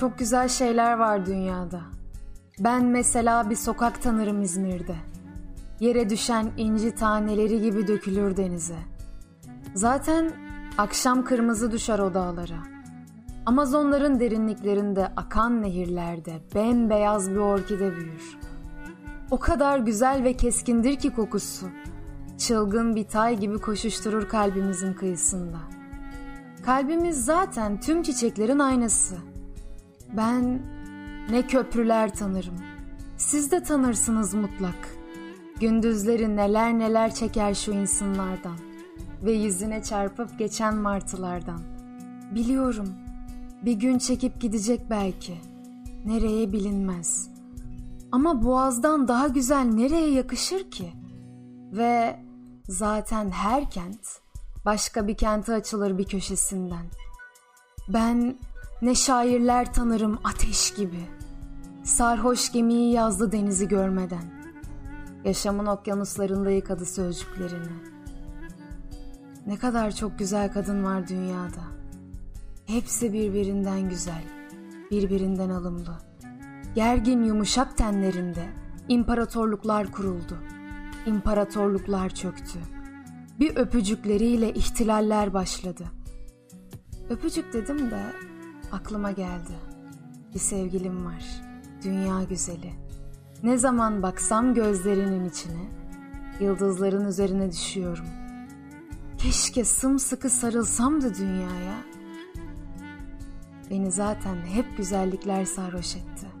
Çok güzel şeyler var dünyada. Ben mesela bir sokak tanırım İzmir'de. Yere düşen inci taneleri gibi dökülür denize. Zaten akşam kırmızı düşer o dağlara. Amazonların derinliklerinde akan nehirlerde bembeyaz bir orkide büyür. O kadar güzel ve keskindir ki kokusu. Çılgın bir tay gibi koşuşturur kalbimizin kıyısında. Kalbimiz zaten tüm çiçeklerin aynası. Ben ne köprüler tanırım. Siz de tanırsınız mutlak. Gündüzleri neler neler çeker şu insanlardan ve yüzüne çarpıp geçen martılardan. Biliyorum. Bir gün çekip gidecek belki. Nereye bilinmez. Ama boğazdan daha güzel nereye yakışır ki? Ve zaten her kent başka bir kente açılır bir köşesinden. Ben ne şairler tanırım ateş gibi. Sarhoş gemiyi yazdı denizi görmeden. Yaşamın okyanuslarında yıkadı sözcüklerini. Ne kadar çok güzel kadın var dünyada. Hepsi birbirinden güzel, birbirinden alımlı. Gergin yumuşak tenlerinde imparatorluklar kuruldu. İmparatorluklar çöktü. Bir öpücükleriyle ihtilaller başladı. Öpücük dedim de aklıma geldi. Bir sevgilim var. Dünya güzeli. Ne zaman baksam gözlerinin içine, yıldızların üzerine düşüyorum. Keşke sımsıkı sarılsam da dünyaya. Beni zaten hep güzellikler sarhoş etti.